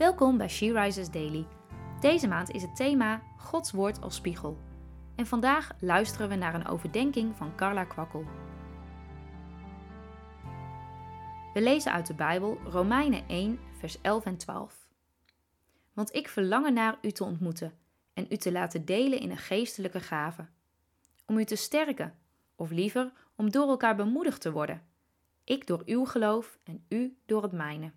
Welkom bij She Rises Daily. Deze maand is het thema Gods Woord als spiegel. En vandaag luisteren we naar een overdenking van Carla Kwakkel. We lezen uit de Bijbel Romeinen 1, vers 11 en 12. Want ik verlang naar u te ontmoeten en u te laten delen in een geestelijke gave. Om u te sterken, of liever om door elkaar bemoedigd te worden. Ik door uw geloof en u door het mijne.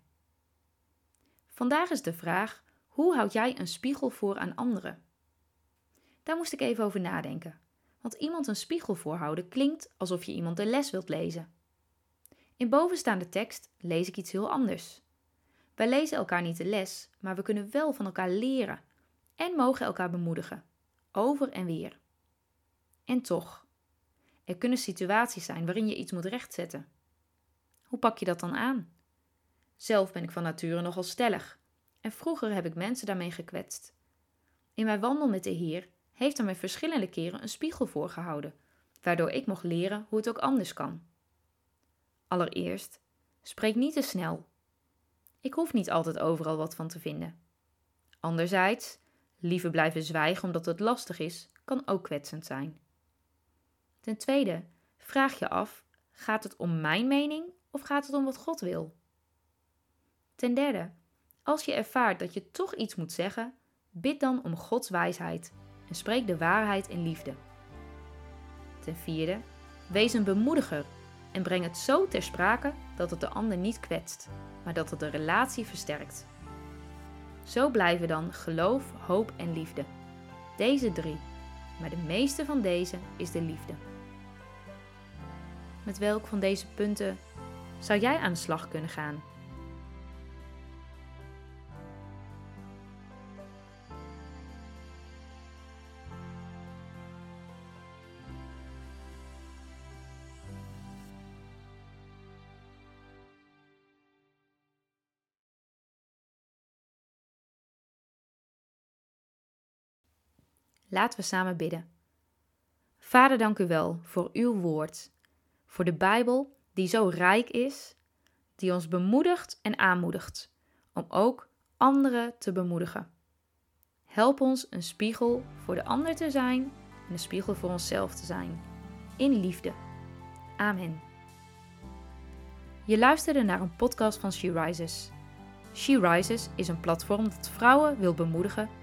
Vandaag is de vraag: hoe houd jij een spiegel voor aan anderen? Daar moest ik even over nadenken. Want iemand een spiegel voorhouden klinkt alsof je iemand de les wilt lezen. In bovenstaande tekst lees ik iets heel anders. Wij lezen elkaar niet de les, maar we kunnen wel van elkaar leren en mogen elkaar bemoedigen, over en weer. En toch, er kunnen situaties zijn waarin je iets moet rechtzetten. Hoe pak je dat dan aan? Zelf ben ik van nature nogal stellig en vroeger heb ik mensen daarmee gekwetst. In mijn wandel met de Heer heeft hij mij verschillende keren een spiegel voorgehouden, waardoor ik mocht leren hoe het ook anders kan. Allereerst, spreek niet te snel. Ik hoef niet altijd overal wat van te vinden. Anderzijds, liever blijven zwijgen omdat het lastig is, kan ook kwetsend zijn. Ten tweede, vraag je af: gaat het om mijn mening of gaat het om wat God wil? Ten derde, als je ervaart dat je toch iets moet zeggen, bid dan om Gods wijsheid en spreek de waarheid in liefde. Ten vierde, wees een bemoediger en breng het zo ter sprake dat het de ander niet kwetst, maar dat het de relatie versterkt. Zo blijven dan geloof, hoop en liefde. Deze drie, maar de meeste van deze is de liefde. Met welk van deze punten zou jij aan de slag kunnen gaan? Laten we samen bidden. Vader, dank u wel voor uw woord, voor de Bijbel die zo rijk is, die ons bemoedigt en aanmoedigt, om ook anderen te bemoedigen. Help ons een spiegel voor de ander te zijn en een spiegel voor onszelf te zijn, in liefde. Amen. Je luisterde naar een podcast van She Rises. She Rises is een platform dat vrouwen wil bemoedigen